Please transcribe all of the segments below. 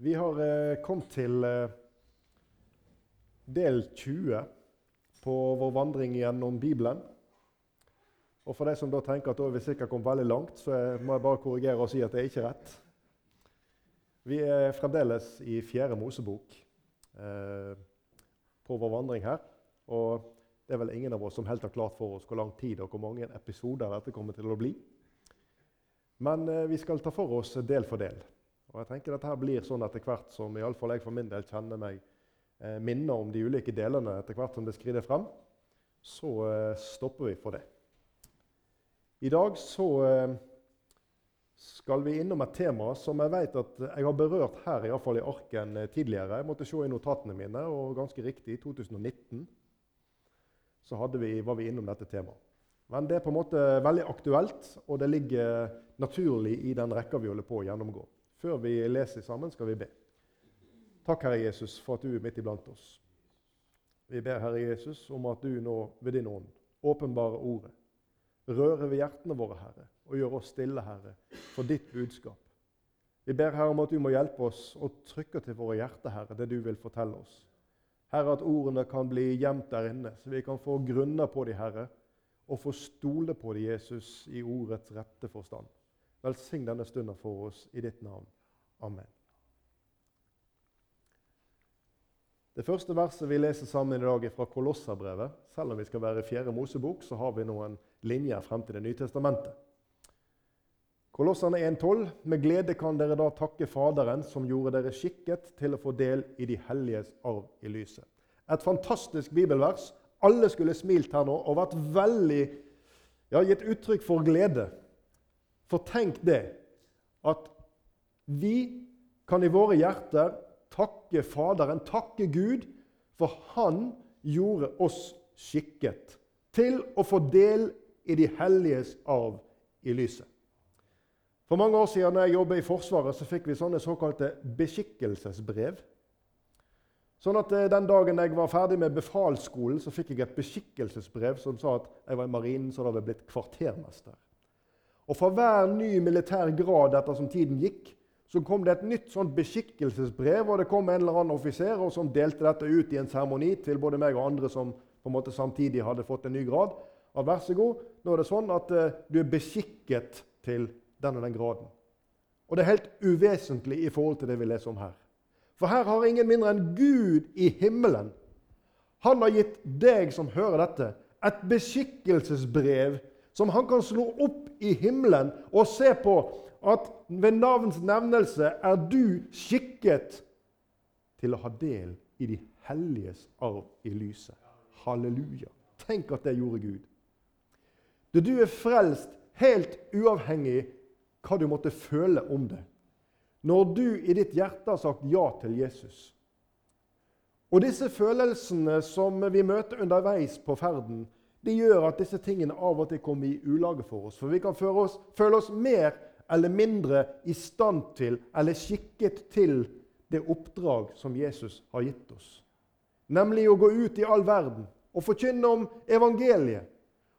Vi har eh, kommet til eh, del 20 på vår vandring gjennom Bibelen. Og For de som da tenker at da er vi sikkert kommet veldig langt, så jeg må jeg bare korrigere og si at det er ikke rett. Vi er fremdeles i Fjerde Mosebok eh, på vår vandring her. Og det er vel ingen av oss som helt har klart for oss hvor lang tid og hvor mange episoder dette kommer til å bli. Men eh, vi skal ta for oss del for del. Og jeg tenker dette blir sånn etter hvert som i alle fall jeg for min del kjenner meg eh, minner om de ulike delene etter hvert som det skrider frem, så eh, stopper vi for det. I dag så eh, skal vi innom et tema som jeg vet at jeg har berørt her i, alle fall i arken eh, tidligere. Jeg måtte se i notatene mine, og ganske riktig, i 2019 så vi, var vi innom dette temaet. Men det er på en måte veldig aktuelt, og det ligger naturlig i den rekka vi holder på å gjennomgå. Før vi leser sammen, skal vi be. Takk, Herre Jesus, for at du er midt iblant oss. Vi ber, Herre Jesus, om at du nå ved din ånd åpenbarer ordet. Rører ved hjertene våre, Herre, og gjør oss stille, Herre, for ditt budskap. Vi ber Herre om at du må hjelpe oss og trykke til våre hjerter, Herre, det du vil fortelle oss. Herre, at ordene kan bli gjemt der inne, så vi kan få grunner på de, Herre, og få stole på de, Jesus, i ordets rette forstand. Velsign denne stunden for oss i ditt navn. Amen. Det første verset vi leser sammen i dag, er fra Kolosserbrevet. Selv om vi skal være i fjerde Mosebok, så har vi noen linjer frem til Det nye testamentet. Kolosserne 1,12.: Med glede kan dere da takke Faderen, som gjorde dere skikket til å få del i de helliges arv i lyset. Et fantastisk bibelvers. Alle skulle smilt her nå og vært veldig ja, gitt uttrykk for glede for tenk det, at vi kan i våre hjerter takke Faderen, takke Gud, for Han gjorde oss skikket til å få del i de helliges arv i lyset. For mange år siden da jeg jobbet i Forsvaret, så fikk vi sånne såkalte beskikkelsesbrev. Sånn at eh, Den dagen jeg var ferdig med befalsskolen, så fikk jeg et beskikkelsesbrev som sa at jeg var i marinen, så da hadde jeg blitt kvartermester. Og For hver ny militær grad etter som tiden gikk, så kom det et nytt sånt beskikkelsesbrev, og det kom en eller annen offiser og som delte dette ut i en seremoni til både meg og andre som på en måte samtidig hadde fått en ny grad. At vær så god, nå er det sånn at uh, du er beskikket til den og den graden. Og det er helt uvesentlig i forhold til det vi leser om her. For her har ingen mindre enn Gud i himmelen. Han har gitt deg som hører dette, et beskikkelsesbrev som han kan slå opp i himmelen og se på at ved navns nevnelse er du skikket til å ha del i de helliges arv i lyset. Halleluja. Tenk at det gjorde Gud. Du, du er frelst helt uavhengig hva du måtte føle om det. Når du i ditt hjerte har sagt ja til Jesus. Og disse følelsene som vi møter underveis på ferden, de gjør at disse tingene av og til kommer i ulage for oss. For vi kan oss, føle oss mer eller mindre i stand til eller skikket til det oppdrag som Jesus har gitt oss. Nemlig å gå ut i all verden og forkynne om evangeliet.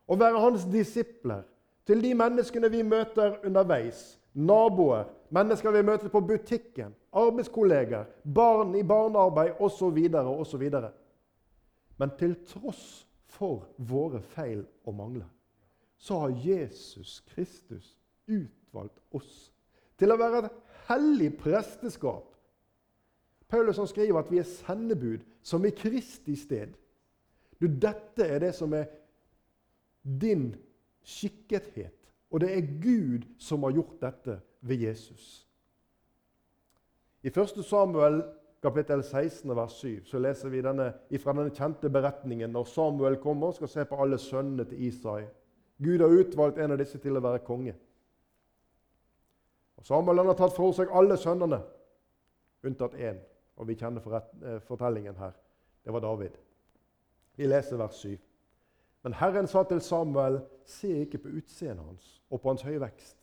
Og være hans disipler til de menneskene vi møter underveis. Naboer, mennesker vi møter på butikken, arbeidskolleger, barn i barnearbeid osv. osv. Men til tross for våre feil og mangler, så har Jesus Kristus utvalgt oss til å være et hellig presteskap. Paulus skriver at vi er sendebud som i Kristi sted. Du, dette er det som er din skikkethet. Og det er Gud som har gjort dette ved Jesus. I 1. Samuel kapittel 16, vers 7, så leser vi denne, fra denne kjente beretningen når Samuel kommer og skal se på alle sønnene til Isai. Gud har utvalgt en av disse til å være konge. Og Samuel har tatt for seg alle sønnene, unntatt én. Og vi kjenner eh, fortellingen her. Det var David. Vi leser vers 7. Men Herren sa til Samuel, se ikke på utseendet hans og på hans høye vekst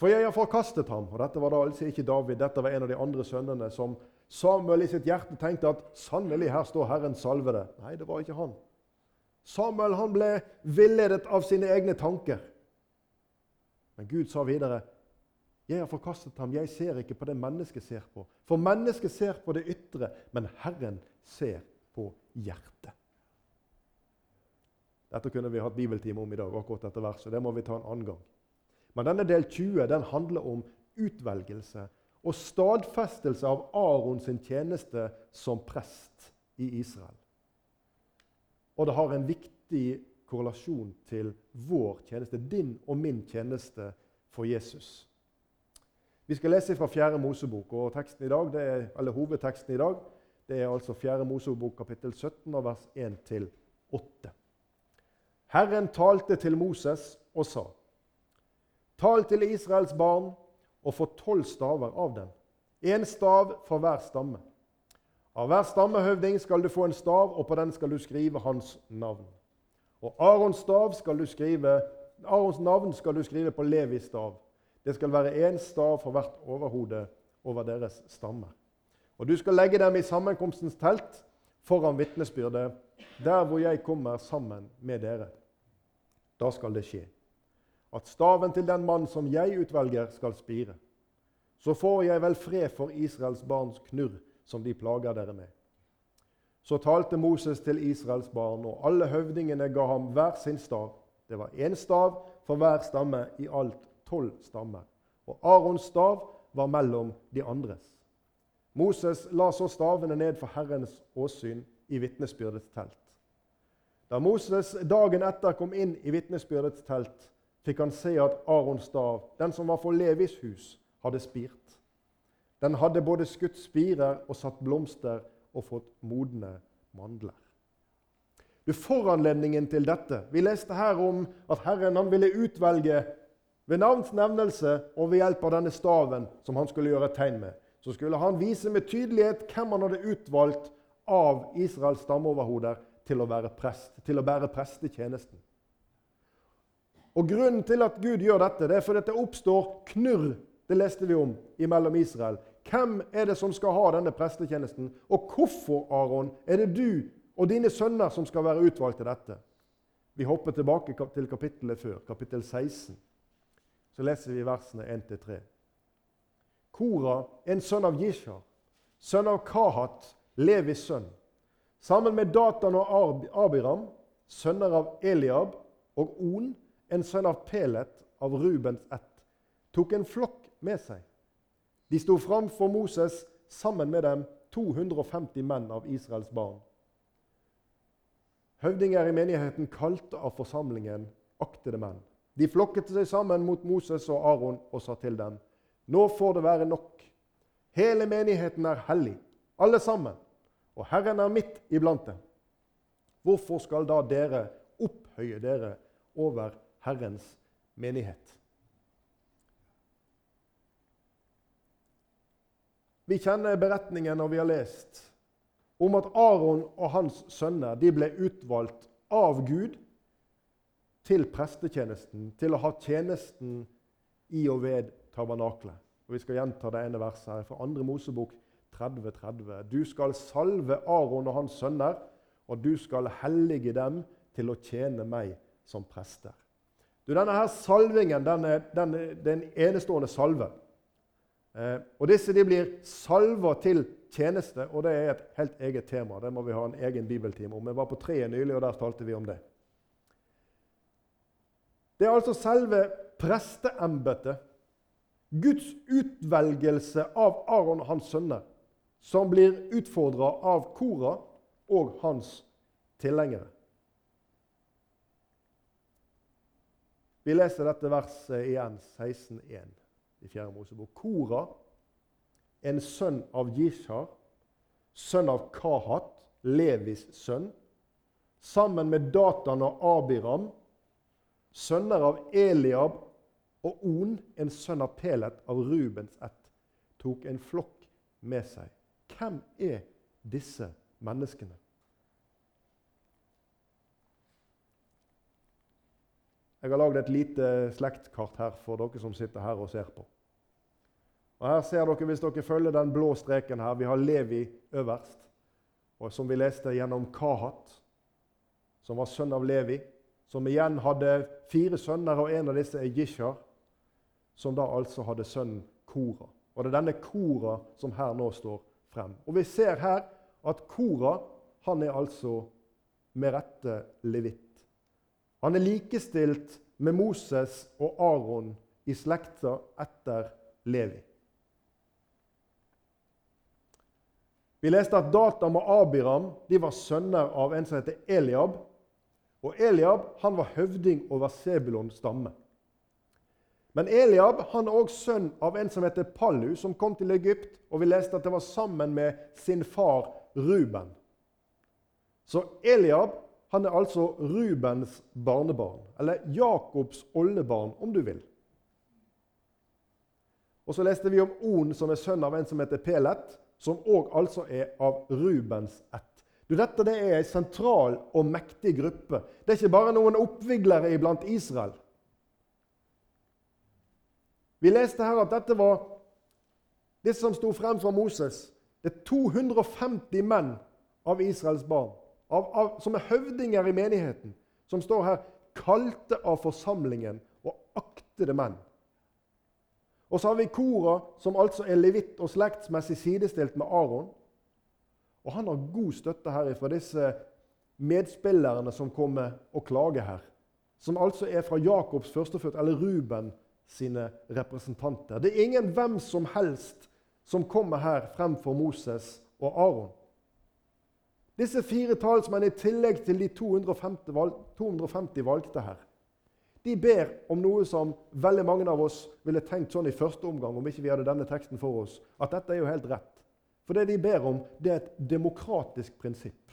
for jeg har forkastet ham. Og Dette var da altså ikke David, dette var en av de andre sønnene som Samuel i sitt hjerte tenkte at sannelig, her står Herren salvede. Nei, det var ikke han. Samuel han ble villedet av sine egne tanker. Men Gud sa videre, Jeg har forkastet ham, jeg ser ikke på det mennesket ser på. For mennesket ser på det ytre, men Herren ser på hjertet. Dette kunne vi hatt bibeltime om i dag, akkurat dette verset. Det må vi ta en annen gang. Men denne del 20 den handler om utvelgelse og stadfestelse av Arons tjeneste som prest i Israel. Og det har en viktig korrelasjon til vår tjeneste, din og min tjeneste for Jesus. Vi skal lese fra 4. Mosebok, og i dag, er, eller hovedteksten i dag det er altså 4. Mosebok kapittel 17, vers 1-8. Herren talte til Moses og sa.: Tal til Israels barn og få tolv staver av dem, én stav for hver stamme. Av hver stammehøvding skal du få en stav, og på den skal du skrive hans navn. Og Arons, skrive, Arons navn skal du skrive på Levis stav. Det skal være én stav for hvert overhode over deres stamme. Og du skal legge dem i sammenkomstens telt foran vitnesbyrdet, der hvor jeg kommer sammen med dere. Da skal det skje at staven til den mann som jeg utvelger, skal spire. Så får jeg vel fred for Israels barns knurr, som de plager dere med. Så talte Moses til Israels barn, og alle høvdingene ga ham hver sin stav. Det var én stav for hver stamme, i alt tolv stammer. Og Arons stav var mellom de andres. Moses la så stavene ned for Herrens åsyn i vitnesbyrdets telt. Da Moses dagen etter kom inn i vitnesbyrdets telt, fikk han se at Arons stav, den som var for Levis hus, hadde spirt. Den hadde både skutt spirer og satt blomster og fått modne mandler. Du, Foranledningen til dette Vi leste her om at Herren han ville utvelge ved navns nevnelse og ved hjelp av denne staven som han skulle gjøre et tegn med. Så skulle han vise med tydelighet hvem han hadde utvalgt av Israels stammeoverhoder til å være prest, til å bære prestetjenesten. Og Grunnen til at Gud gjør dette, det er fordi det oppstår knurr det leste vi om imellom Israel. Hvem er det som skal ha denne prestetjenesten? Og hvorfor, Aron, er det du og dine sønner som skal være utvalgt til dette? Vi hopper tilbake til kapittelet før, kapittel 16. Så leser vi versene 1-3. Kora, en sønn av Jishar, sønn av Kahat, Levis sønn, sammen med Datan og Abiram, sønner av Eliab, og On, en sønn av Pelet, av Rubens ett, tok en flokk med seg. De sto framfor Moses sammen med dem 250 menn av Israels barn. Høvdinger i menigheten kalte av forsamlingen aktede menn. De flokket seg sammen mot Moses og Aron og sa til dem.: Nå får det være nok. Hele menigheten er hellig, alle sammen, og Herren er midt iblant dem. Hvorfor skal da dere opphøye dere over Herrens menighet? Vi kjenner beretningen når vi har lest om at Aron og hans sønner de ble utvalgt av Gud til prestetjenesten, til å ha tjenesten i og ved tabernaklet. Og Vi skal gjenta det ene verset her fra 2. Mosebok 30.30. 30. Du skal salve Aron og hans sønner, og du skal hellige dem til å tjene meg som prester. Du, Denne her salvingen den er, den er, en enestående salve. Eh, og Disse de blir salva til tjeneste, og det er et helt eget tema. Det må vi ha en egen bibeltime om. Vi var på treet nylig, og der talte vi om det. Det er altså selve presteembetet, Guds utvelgelse av Aron og hans sønner, som blir utfordra av Kora og hans tilhengere. Vi leser dette verset igjen, 16.1 i 4. Mosebok. Kora, en sønn av Jishar, sønn av Kahat, Levis sønn, sammen med Datan og Abiram, sønner av Eliab og On, en sønn av Pelet av Rubens ett, tok en flokk med seg. Hvem er disse menneskene? Jeg har lagd et lite slektkart her for dere som sitter her og ser på. Og Her ser dere, Hvis dere følger den blå streken her, vi har Levi øverst. Og Som vi leste gjennom Kahat, som var sønn av Levi. Som igjen hadde fire sønner, og en av disse er Gishar. som da altså hadde sønnen Kora. Og det er denne Kora som her nå står frem. Og vi ser her at Kora han er altså med rette levitt. Han er likestilt med Moses og Aron i slekta etter Levi. Vi leste at Datam og Abiram de var sønner av en som heter Eliab. Og Eliab han var høvding over Sebulons stamme. Men Eliab han er også sønn av en som heter Pallu, som kom til Egypt. Og vi leste at det var sammen med sin far Ruben. Så Eliab han er altså Rubens barnebarn, eller Jakobs oldebarn, om du vil. Og så leste vi om On, som er sønn av en som heter Pelet, som òg altså er av Rubens ett. Du, dette det er en sentral og mektig gruppe. Det er ikke bare noen oppviglere iblant Israel. Vi leste her at dette var disse som sto frem fra Moses. Det er 250 menn av Israels barn, av, av, som er høvdinger i menigheten, som står her kalte av forsamlingen og aktede menn. Og så har vi Kora, som altså er levitt og slektsmessig sidestilt med Aron. Og han har god støtte her fra disse medspillerne som kommer og klager her. Som altså er fra Jakobs førstefødt, eller Ruben sine representanter. Det er ingen hvem som helst som kommer her fremfor Moses og Aron. Disse fire talsmenn i tillegg til de 250, valg, 250 valgte her, de ber om noe som veldig mange av oss ville tenkt sånn i første omgang om ikke vi hadde denne teksten for oss, at dette er jo helt rett. For det de ber om, det er et demokratisk prinsipp.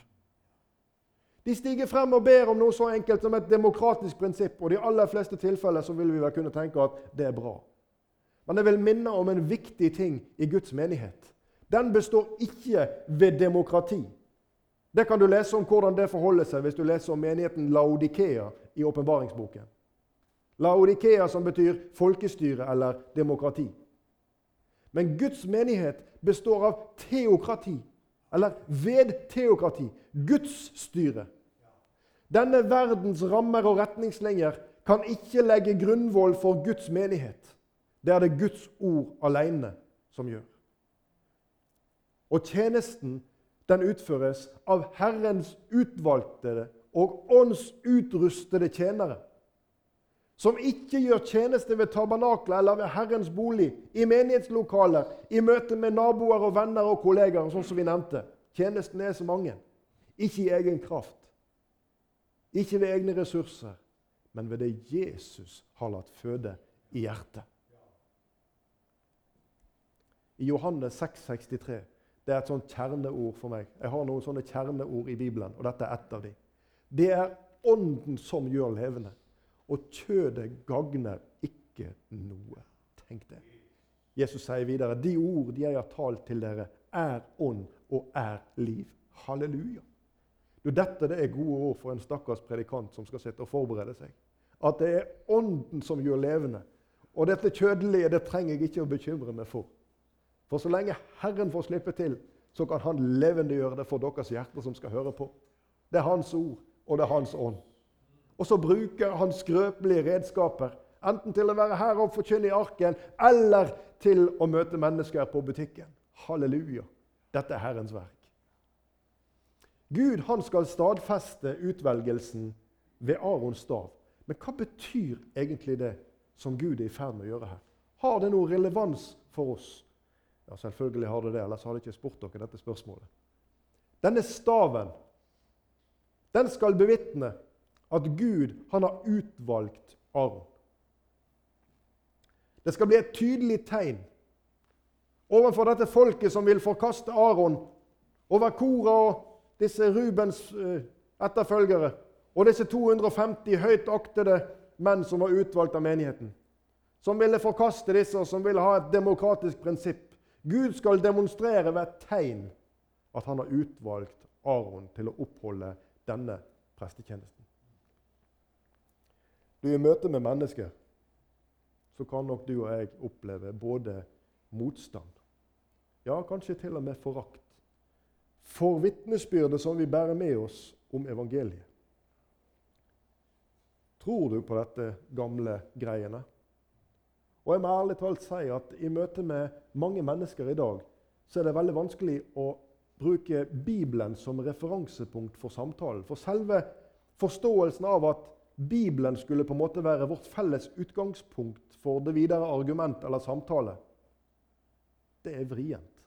De stiger frem og ber om noe så enkelt som et demokratisk prinsipp. Og de aller fleste tilfeller så vil vi vel kunne tenke at det er bra. Men jeg vil minne om en viktig ting i Guds menighet. Den består ikke ved demokrati. Det kan du lese om hvordan det forholder seg hvis du leser om menigheten Laodikea i åpenbaringsboken. Laodikea som betyr folkestyre eller demokrati. Men Guds menighet består av teokrati, eller vedteokrati. Guds styre. Denne verdens rammer og retningslinjer kan ikke legge grunnvoll for Guds menighet. Det er det Guds ord alene som gjør. Og tjenesten den utføres av Herrens utvalgte og åndsutrustede tjenere som ikke gjør tjeneste ved tabernakler eller ved Herrens bolig, i menighetslokaler, i møte med naboer og venner og kollegaer, sånn som vi nevnte. Tjenesten er så mange. Ikke i egen kraft, ikke ved egne ressurser, men ved det Jesus har latt føde i hjertet. I Johannes 6,63 det er et sånt kjerneord for meg. Jeg har noen sånne kjerneord i Bibelen, og dette er ett av dem. Det er Ånden som gjør levende og kjødet gagner ikke noe. Tenk det. Jesus sier videre, de ord de jeg har talt til dere, er ånd og er liv. Halleluja. Du, dette det er gode ord for en stakkars predikant som skal sitte og forberede seg. At det er Ånden som gjør levende. Og dette kjødelige det trenger jeg ikke å bekymre meg for. For så lenge Herren får slippe til, så kan Han levendegjøre det for deres hjerter som skal høre på. Det er Hans ord, og det er Hans ånd. Og så bruker han skrøpelige redskaper, enten til å være her og forkynne i arken, eller til å møte mennesker på butikken. Halleluja. Dette er Herrens verk. Gud han skal stadfeste utvelgelsen ved Arons stav. Men hva betyr egentlig det som Gud er i ferd med å gjøre her? Har det noe relevans for oss? Ja, Selvfølgelig har det det, ellers hadde jeg ikke spurt dere dette spørsmålet. Denne staven den skal bevitne at Gud han har utvalgt Aron. Det skal bli et tydelig tegn overfor dette folket som vil forkaste Aron, over Kora og disse Rubens eh, etterfølgere og disse 250 høyt aktede menn som var utvalgt av menigheten. Som ville forkaste disse, og som ville ha et demokratisk prinsipp. Gud skal demonstrere ved tegn at han har utvalgt Aron til å oppholde denne prestetjenesten. Du, I møte med mennesker så kan nok du og jeg oppleve både motstand, ja, kanskje til og med forakt, for vitnesbyrdet som vi bærer med oss om evangeliet. Tror du på dette gamle greiene? Og jeg må ærlig talt si at i møte med mange mennesker i dag, så er det veldig vanskelig å bruke Bibelen som referansepunkt for samtalen. For selve forståelsen av at Bibelen skulle på en måte være vårt felles utgangspunkt for det videre argument eller samtale, det er vrient.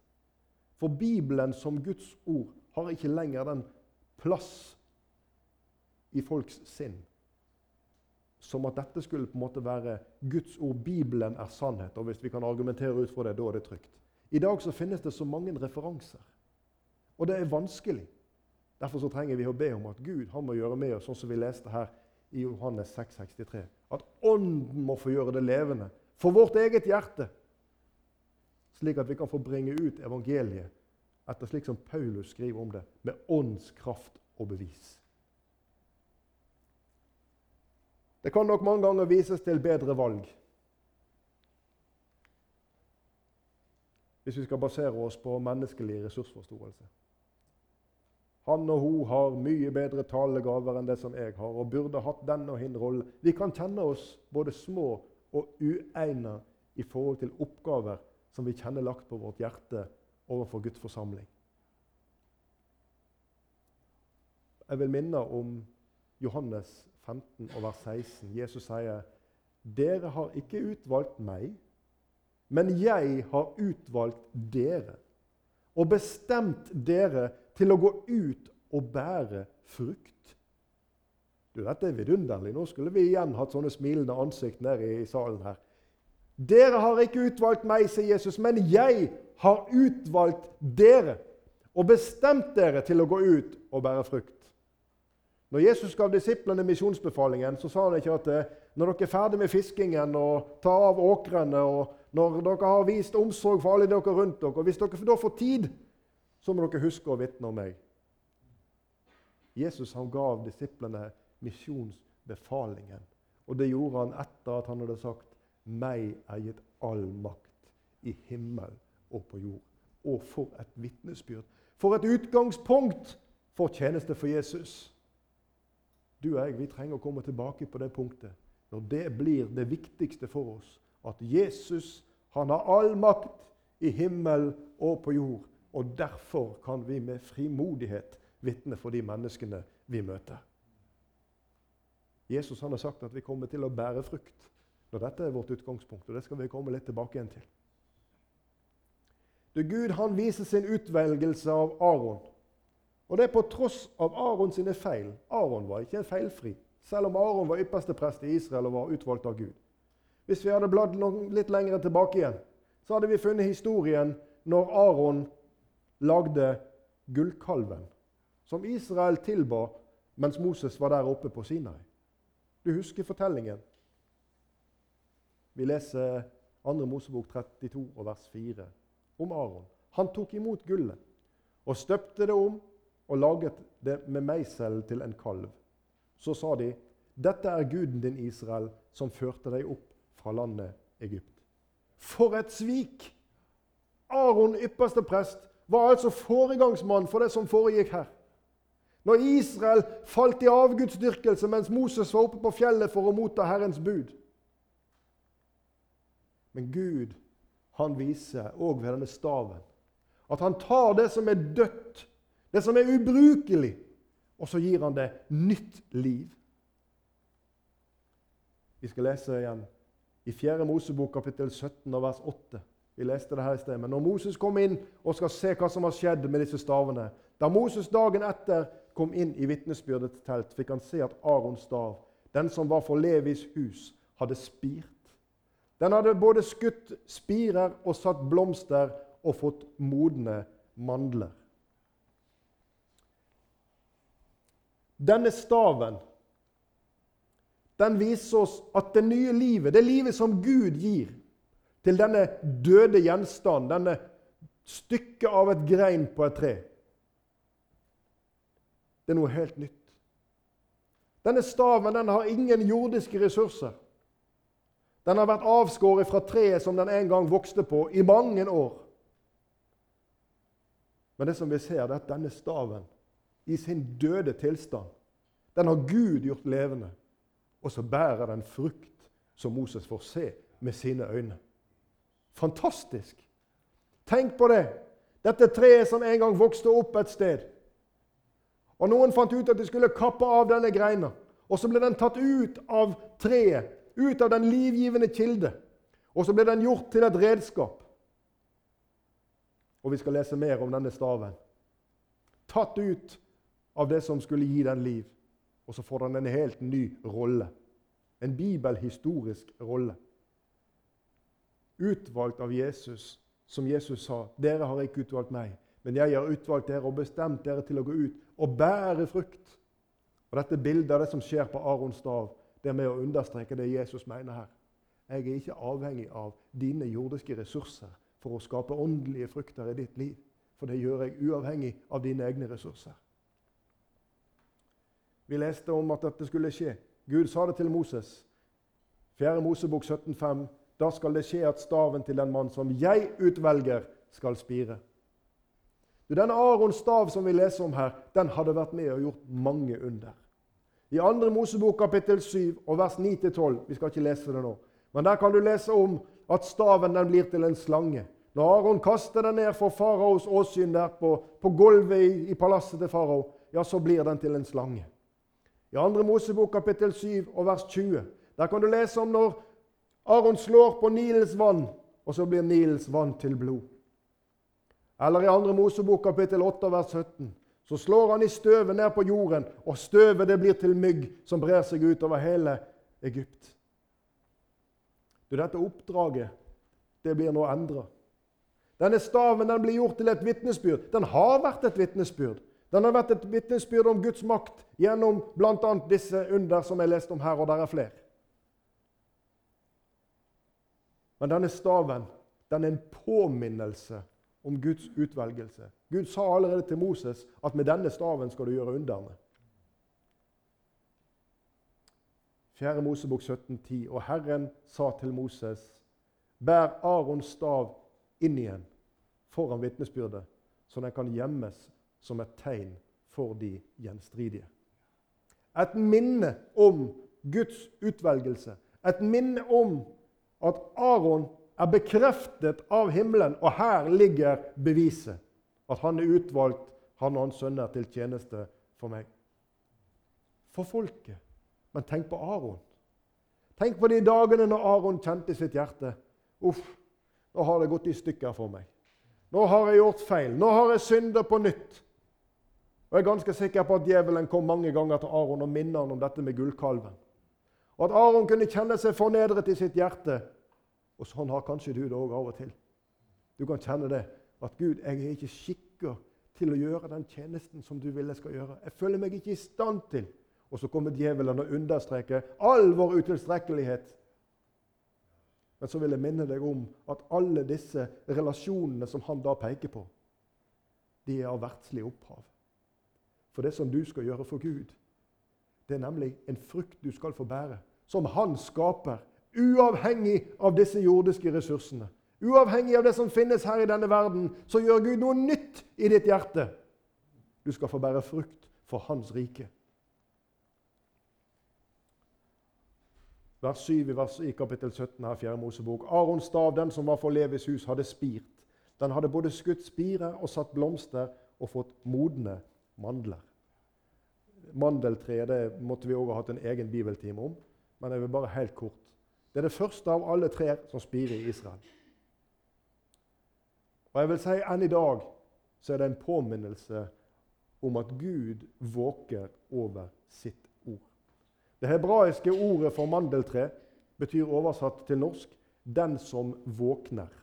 For Bibelen som Guds ord har ikke lenger den plass i folks sinn som at dette skulle på en måte være Guds ord. Bibelen er sannhet. Og hvis vi kan argumentere ut fra det, da er det trygt. I dag så finnes det så mange referanser. Og det er vanskelig. Derfor så trenger vi å be om at Gud han må gjøre med oss, sånn som vi leste her i Johannes 6, 63. At Ånden må få gjøre det levende for vårt eget hjerte. Slik at vi kan få bringe ut evangeliet etter slik som Paulus skriver om det, med åndskraft og bevis. Det kan nok mange ganger vises til bedre valg. Hvis vi skal basere oss på menneskelig ressursforståelse. Han og hun har mye bedre talegaver enn det som jeg har, og burde hatt den og hin rolle. Vi kan kjenne oss både små og uegna i forhold til oppgaver som vi kjenner lagt på vårt hjerte overfor Guds forsamling. Jeg vil minne om Johannes 15 og vers 16. Jesus sier, 'Dere har ikke utvalgt meg, men jeg har utvalgt dere' 'og bestemt dere til å gå ut og bære frukt.' Du, Dette er vidunderlig. Nå skulle vi igjen hatt sånne smilende ansikt nede i salen her. Dere har ikke utvalgt meg, sier Jesus, men jeg har utvalgt dere og bestemt dere til å gå ut og bære frukt. Når Jesus gav disiplene misjonsbefalingen, så sa han ikke at eh, når dere er ferdig med fiskingen og tar av åkrene, og når dere har vist omsorg for alle dere rundt dere, og hvis dere da får tid, så må dere huske å vitne om meg. Jesus han gav disiplene misjonsbefalingen. Og det gjorde han etter at han hadde sagt 'Meg er gitt all makt i himmel og på jord'. Og for et vitnesbyrd! For et utgangspunkt for tjeneste for Jesus! Du og jeg vi trenger å komme tilbake på det punktet når det blir det viktigste for oss. At Jesus han har all makt i himmel og på jord. Og derfor kan vi med frimodighet vitne for de menneskene vi møter. Jesus han har sagt at vi kommer til å bære frukt når dette er vårt utgangspunkt. og Det skal vi komme litt tilbake igjen til. Det Gud han viser sin utvelgelse av Aron. Og det er på tross av Aron sine feil. Aron var ikke feilfri, selv om Aron var ypperste prest i Israel og var utvalgt av Gud. Hvis vi hadde bladd litt lenger tilbake igjen, så hadde vi funnet historien når Aron lagde gullkalven, som Israel tilba mens Moses var der oppe på Sinai. Du husker fortellingen. Vi leser 2. Mosebok 32 og vers 4 om Aron. Han tok imot gullet og støpte det om og laget det med meisel til en kalv. Så sa de, 'Dette er guden din, Israel, som førte deg opp fra landet Egypt.' For et svik! Aron, ypperste prest, var altså foregangsmann for det som foregikk her. Når Israel falt i avgudsdyrkelse mens Moses var oppe på fjellet for å motta Herrens bud. Men Gud han viser òg ved denne staven at han tar det som er dødt, det som er ubrukelig, og så gir han det nytt liv. Vi skal lese igjen i 4. Mosebok kapittel 17 og vers 8. Vi leste det her i sted. Men når Moses kom inn og skal se hva som har skjedd med disse stavene Da Moses dagen etter kom inn i vitnesbyrdets telt, fikk han se at Arons stav, den som var for Levis hus, hadde spirt. Den hadde både skutt spirer og satt blomster og fått modne mandler. Denne staven den viser oss at det nye livet, det livet som Gud gir til denne døde gjenstand, denne stykket av et grein på et tre Det er noe helt nytt. Denne staven den har ingen jordiske ressurser. Den har vært avskåret fra treet som den en gang vokste på, i mange år. Men det som vi ser, det er at denne staven i sin døde tilstand. Den har Gud gjort levende. Og så bærer den frukt som Moses får se med sine øyne. Fantastisk! Tenk på det! Dette treet som en gang vokste opp et sted. Og Noen fant ut at de skulle kappe av denne greina. Og så ble den tatt ut av treet, ut av den livgivende kilde. Og så ble den gjort til et redskap. Og vi skal lese mer om denne staven. Tatt ut av det som skulle gi den liv. Og så får den en helt ny rolle. En bibelhistorisk rolle. Utvalgt av Jesus, som Jesus sa. 'Dere har ikke utvalgt meg, men jeg har utvalgt dere og bestemt dere til å gå ut og bære frukt.' Og Dette bildet av det som skjer på Arons stav, det er med å understreke det Jesus mener her. Jeg er ikke avhengig av dine jordiske ressurser for å skape åndelige frukter i ditt liv. For det gjør jeg uavhengig av dine egne ressurser. Vi leste om at dette skulle skje. Gud sa det til Moses. 4. Mosebok 17,5. Da skal det skje at staven til den mann som jeg utvelger, skal spire. Denne Arons stav som vi leser om her, den hadde vært med og gjort mange under. I 2. Mosebok kapittel 7 og vers 9-12 Vi skal ikke lese det nå. Men der kan du lese om at staven den blir til en slange. Når Aron kaster den ned for faraos åsyn der på, på gulvet i, i, palasset til farao, ja, så blir den til en slange. I 2. Mosebok kapittel 7 og vers 20 der kan du lese om når Aron slår på Nilens vann, og så blir Nilens vann til blod. Eller i 2. Mosebok kapittel 8 vers 17 så slår han i støvet ned på jorden, og støvet det blir til mygg som brer seg utover hele Egypt. Du, dette oppdraget det blir nå endra. Denne staven den blir gjort til et vitnesbyrd. Den har vært et vitnesbyrd. Den har vært et vitnesbyrd om Guds makt gjennom bl.a. disse under som jeg leste om her, og der er flere. Men denne staven den er en påminnelse om Guds utvelgelse. Gud sa allerede til Moses at med denne staven skal du gjøre underne. 4. Mosebok 17, 17,10. Og Herren sa til Moses.: Bær Arons stav inn igjen foran vitnesbyrdet, så den kan gjemmes som et tegn for de gjenstridige. Et minne om Guds utvelgelse. Et minne om at Aron er bekreftet av himmelen, og her ligger beviset. At han er utvalgt, han og hans sønner, til tjeneste for meg. For folket. Men tenk på Aron. Tenk på de dagene når Aron kjente i sitt hjerte Uff, nå har det gått i stykker for meg. Nå har jeg gjort feil. Nå har jeg syndet på nytt. Og Jeg er ganske sikker på at djevelen kom mange ganger til Aron og minnet han om dette med gullkalven. Og At Aron kunne kjenne seg fornedret i sitt hjerte. Og sånn har kanskje du det òg av og til. Du kan kjenne det. At Gud, jeg er ikke skikka til å gjøre den tjenesten som du vil jeg skal gjøre. Jeg føler meg ikke i stand til. Og så kommer djevelen og understreker all vår utilstrekkelighet. Men så vil jeg minne deg om at alle disse relasjonene som han da peker på, de er av verdslig opphav. For det som du skal gjøre for Gud, det er nemlig en frukt du skal få bære, som han skaper, uavhengig av disse jordiske ressursene. Uavhengig av det som finnes her i denne verden, så gjør Gud noe nytt i ditt hjerte. Du skal få bære frukt for Hans rike. vers 7 i, vers, i kapittel 17 her, 4. Mosebok. Arons stav, den som var for Levis hus, hadde spirt. Den hadde både skutt spirer og satt blomster og fått modne mandler. Mandeltreet det måtte vi òg ha hatt en egen bibeltime om, men jeg vil bare helt kort. Det er det første av alle trær som spirer i Israel. Og jeg vil si enn i dag så er det en påminnelse om at Gud våker over sitt ord. det hebraiske ordet for mandeltre betyr oversatt til norsk 'den som våkner'.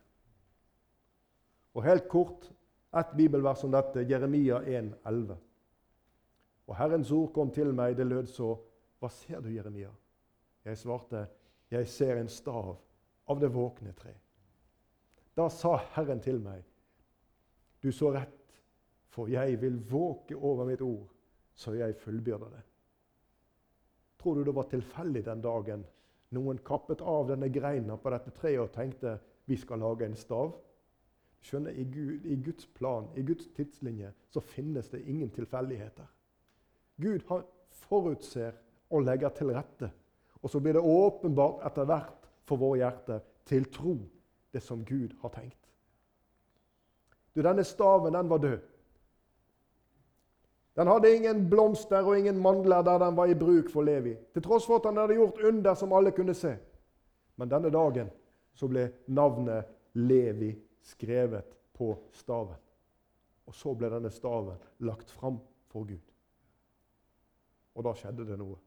Og Helt kort ett bibelvers om dette, Jeremia 1,11. Og Herrens ord kom til meg, det lød så Hva ser du, Jeremia? Jeg svarte, Jeg ser en stav av det våkne tre. Da sa Herren til meg, Du så rett, for jeg vil våke over mitt ord, så jeg fullbyrder det. Tror du det var tilfeldig den dagen noen kappet av denne greina på dette treet og tenkte vi skal lage en stav? Skjønner, i, Gud, I Guds plan, i Guds tidslinje, så finnes det ingen tilfeldigheter. Gud har forutser og legger til rette. Og så blir det åpenbart etter hvert for våre hjerter til tro det som Gud har tenkt. Du, Denne staven den var død. Den hadde ingen blomster og ingen mandler der den var i bruk for Levi. Til tross for at han hadde gjort under som alle kunne se. Men denne dagen så ble navnet Levi skrevet på staven. Og så ble denne staven lagt fram for Gud. Og da skjedde det noe.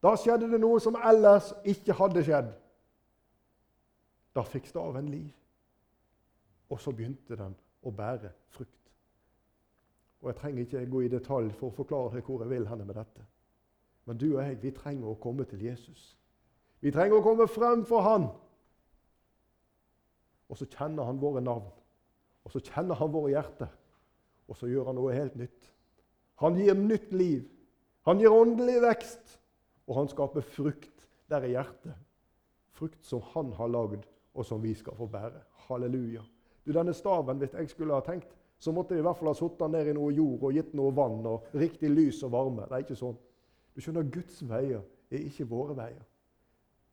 Da skjedde det noe som ellers ikke hadde skjedd. Da fikk staven liv. Og så begynte den å bære frukt. Og Jeg trenger ikke gå i detalj for å forklare deg hvor jeg vil henne med dette. Men du og jeg, vi trenger å komme til Jesus. Vi trenger å komme frem for Han. Og så kjenner Han våre navn. Og så kjenner Han våre hjerter. Og så gjør Han noe helt nytt. Han gir nytt liv. Han gir åndelig vekst. Og han skaper frukt der i hjertet. Frukt som han har lagd, og som vi skal få bære. Halleluja. Du, Denne staven, hvis jeg skulle ha tenkt, så måtte vi i hvert fall ha satt den ned i noe jord og gitt noe vann og riktig lys og varme. Det er ikke sånn. Du skjønner, Guds veier er ikke våre veier.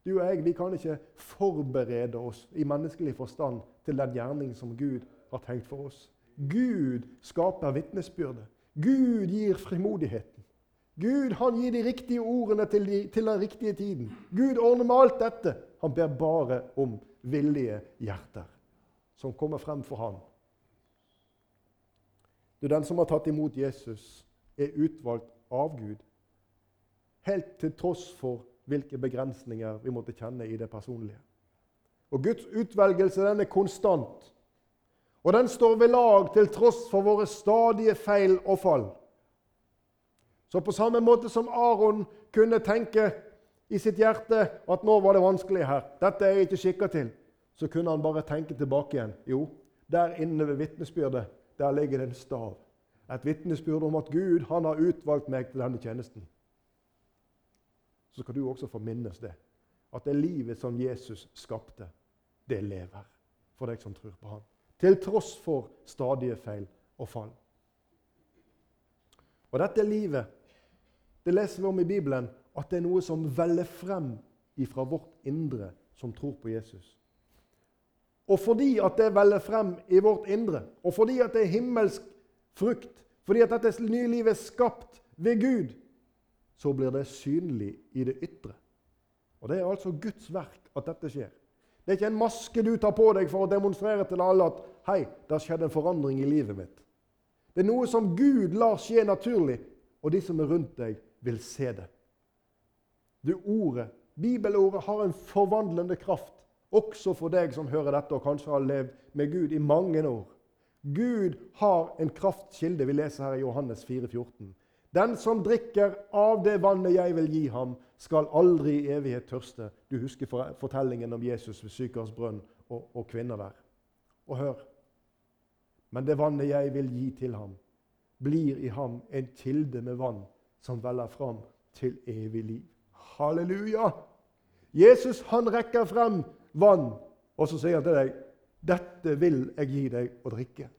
Du og jeg vi kan ikke forberede oss i menneskelig forstand til den gjerning som Gud har tenkt for oss. Gud skaper vitnesbyrde. Gud gir frimodigheten. Gud han gir de riktige ordene til, de, til den riktige tiden. Gud ordner med alt dette. Han ber bare om villige hjerter som kommer frem for ham. Du, Den som har tatt imot Jesus, er utvalgt av Gud. Helt til tross for hvilke begrensninger vi måtte kjenne i det personlige. Og Guds utvelgelse den er konstant. Og den står ved lag til tross for våre stadige feil og fall. Så på samme måte som Aron kunne tenke i sitt hjerte at nå var det vanskelig her, dette er jeg ikke skikka til, så kunne han bare tenke tilbake igjen. Jo, der inne ved vitnesbyrdet, der ligger det en stav. Et vitnesbyrd om at Gud han har utvalgt meg til denne tjenesten. Så skal du også få minnes det. At det livet som Jesus skapte, det lever for deg som tror på ham. Til tross for stadige feil og fall. Og dette livet, det leser vi om i Bibelen, at det er noe som veller frem ifra vårt indre som tror på Jesus. Og fordi at det veller frem i vårt indre, og fordi at det er himmelsk frukt, fordi at dette nye livet er skapt ved Gud, så blir det synlig i det ytre. Og Det er altså Guds verk at dette skjer. Det er ikke en maske du tar på deg for å demonstrere til alle at hei, det har skjedd en forandring i livet mitt. Det er noe som Gud lar skje naturlig, og de som er rundt deg, vil se det. Du, ordet, Bibelordet har en forvandlende kraft også for deg som hører dette og kanskje har levd med Gud i mange år. Gud har en kraftkilde. Vi leser her i Johannes 4, 14. Den som drikker av det vannet jeg vil gi ham, skal aldri i evighet tørste. Du husker fortellingen om Jesus ved Sykars brønn og, og kvinner der. Og hør Men det vannet jeg vil gi til ham, blir i ham en kilde med vann som veller fram til evig liv. Halleluja! Jesus han rekker frem vann, og så sier han til deg, 'Dette vil jeg gi deg å drikke'.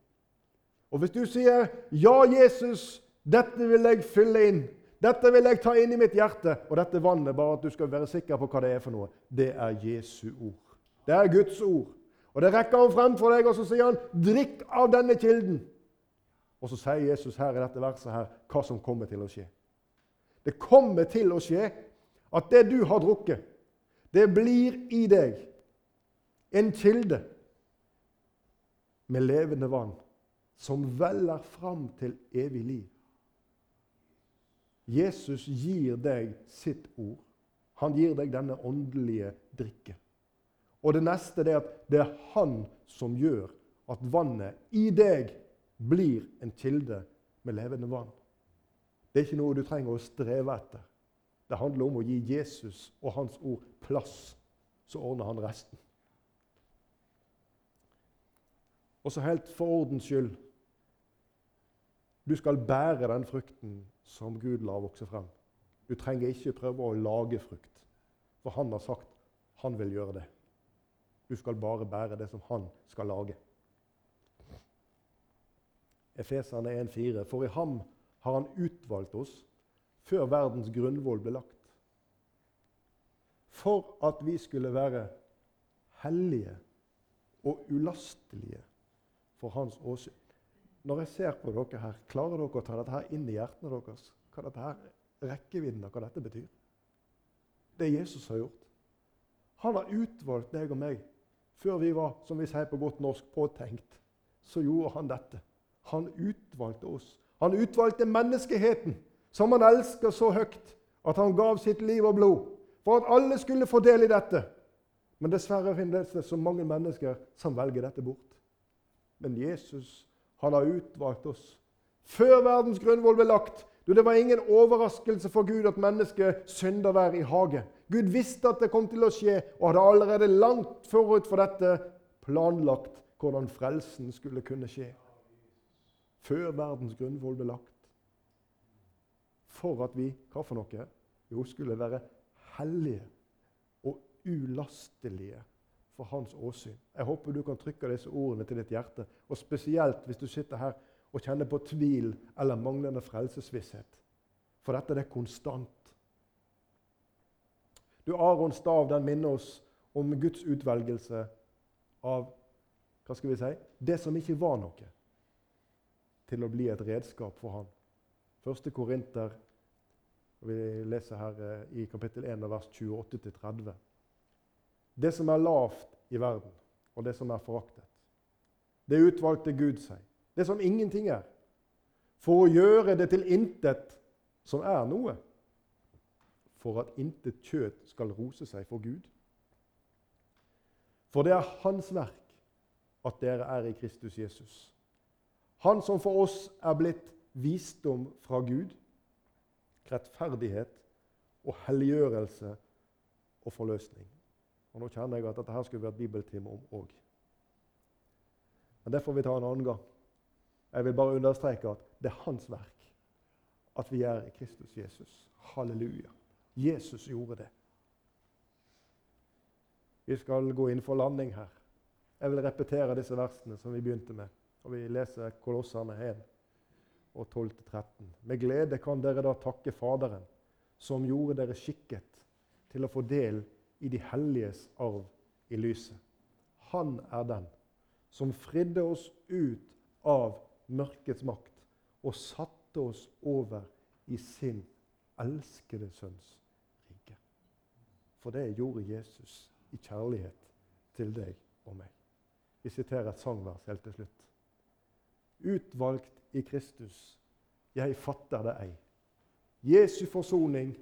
Og hvis du sier, 'Ja, Jesus, dette vil jeg fylle inn', 'Dette vil jeg ta inn i mitt hjerte', og dette vannet, bare at du skal være sikker på hva det er for noe, det er Jesu ord. Det er Guds ord. Og det rekker han frem for deg, og så sier han, 'Drikk av denne kilden'. Og så sier Jesus her i dette verset her, hva som kommer til å skje. Det kommer til å skje at det du har drukket, det blir i deg en kilde med levende vann som veller fram til evig liv. Jesus gir deg sitt ord. Han gir deg denne åndelige drikken. Og det neste er at det er han som gjør at vannet i deg blir en kilde med levende vann. Det er ikke noe du trenger å streve etter. Det handler om å gi Jesus og hans ord plass, så ordner han resten. Og så helt for ordens skyld Du skal bære den frukten som Gud lar vokse frem. Du trenger ikke prøve å lage frukt, for han har sagt han vil gjøre det. Du skal bare bære det som han skal lage. Efeserne 1,4.: For i ham har han utvalgt oss før verdens grunnvoll ble lagt. for at vi skulle være hellige og ulastelige for hans åsyn. Når jeg ser på dere her, klarer dere å ta dette her inn i hjertene deres? Hva dette her, rekkevidden av hva dette betyr? Det Jesus har gjort. Han har utvalgt deg og meg før vi var, som vi sier på godt norsk, påtenkt. Så gjorde han dette. Han utvalgte oss. Han utvalgte menneskeheten, som han elsker så høyt at han gav sitt liv og blod for at alle skulle få del i dette. Men dessverre finnes det så mange mennesker som velger dette bort. Men Jesus han har utvalgt oss. Før verdens grunnvoll ble lagt. Du, det var ingen overraskelse for Gud at mennesket synder der i hage. Gud visste at det kom til å skje, og hadde allerede langt forut for dette planlagt hvordan frelsen skulle kunne skje. Før verdens grunnvoll ble lagt. For at vi hva for noe? Jo, skulle være hellige og ulastelige for hans åsyn. Jeg håper du kan trykke disse ordene til ditt hjerte, og spesielt hvis du sitter her og kjenner på tvil eller manglende frelsesvisshet. For dette er konstant. Du, Arons stav den minner oss om Guds utvelgelse av hva skal vi si, det som ikke var noe, til å bli et redskap for han. Første Korinter Vi leser her eh, i kapittel 1, vers 28-30. Det som er lavt i verden, og det som er foraktet. Det utvalgte Gud seg. Det som ingenting er. For å gjøre det til intet som er noe. For at intet kjøtt skal rose seg for Gud. For det er Hans verk at dere er i Kristus Jesus. Han som for oss er blitt visdom fra Gud rettferdighet og helliggjørelse og forløsning. Og Nå kjenner jeg at dette her skulle vært bibeltime om òg. Men det får vi ta en annen gang. Jeg vil bare understreke at det er hans verk at vi er i Kristus Jesus. Halleluja. Jesus gjorde det. Vi skal gå inn for landing her. Jeg vil repetere disse versene som vi begynte med. Og Vi leser Kolossene 1 og 12-13. Med glede kan dere da takke Faderen, som gjorde dere skikket til å få del i de helliges arv i lyset. Han er den som fridde oss ut av mørkets makt og satte oss over i sin elskede sønns rike. For det gjorde Jesus i kjærlighet til deg og meg. Vi siterer et sangvers helt til slutt. Utvalgt i Kristus. Jeg fatter det ei. Jesu forsoning,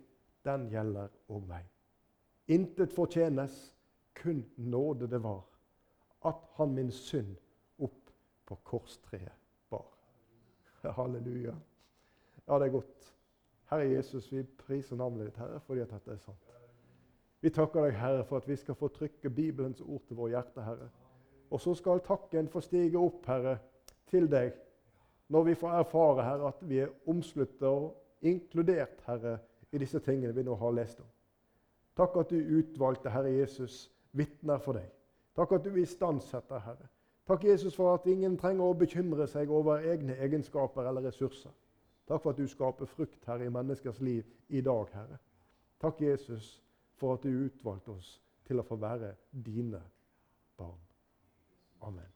den gjelder òg meg. Intet fortjenes, kun nåde det var, at han min synd opp på korstreet bar. Halleluja. Ja, det er godt. Herre Jesus, vi priser navnet ditt, Herre, fordi at dette er sant. Vi takker deg, Herre, for at vi skal få trykke Bibelens ord til våre hjerter, Herre. Og så skal takken få stige opp, Herre, til deg når vi får erfare Herre, at vi er omsluttet og inkludert Herre, i disse tingene vi nå har lest om. Takk at du utvalgte, Herre Jesus, vitner for deg. Takk at du istandsetter, Herre. Takk, Jesus, for at ingen trenger å bekymre seg over egne egenskaper eller ressurser. Takk for at du skaper frukt, Herre, i menneskers liv i dag, Herre. Takk, Jesus, for at du utvalgte oss til å få være dine barn. Amen.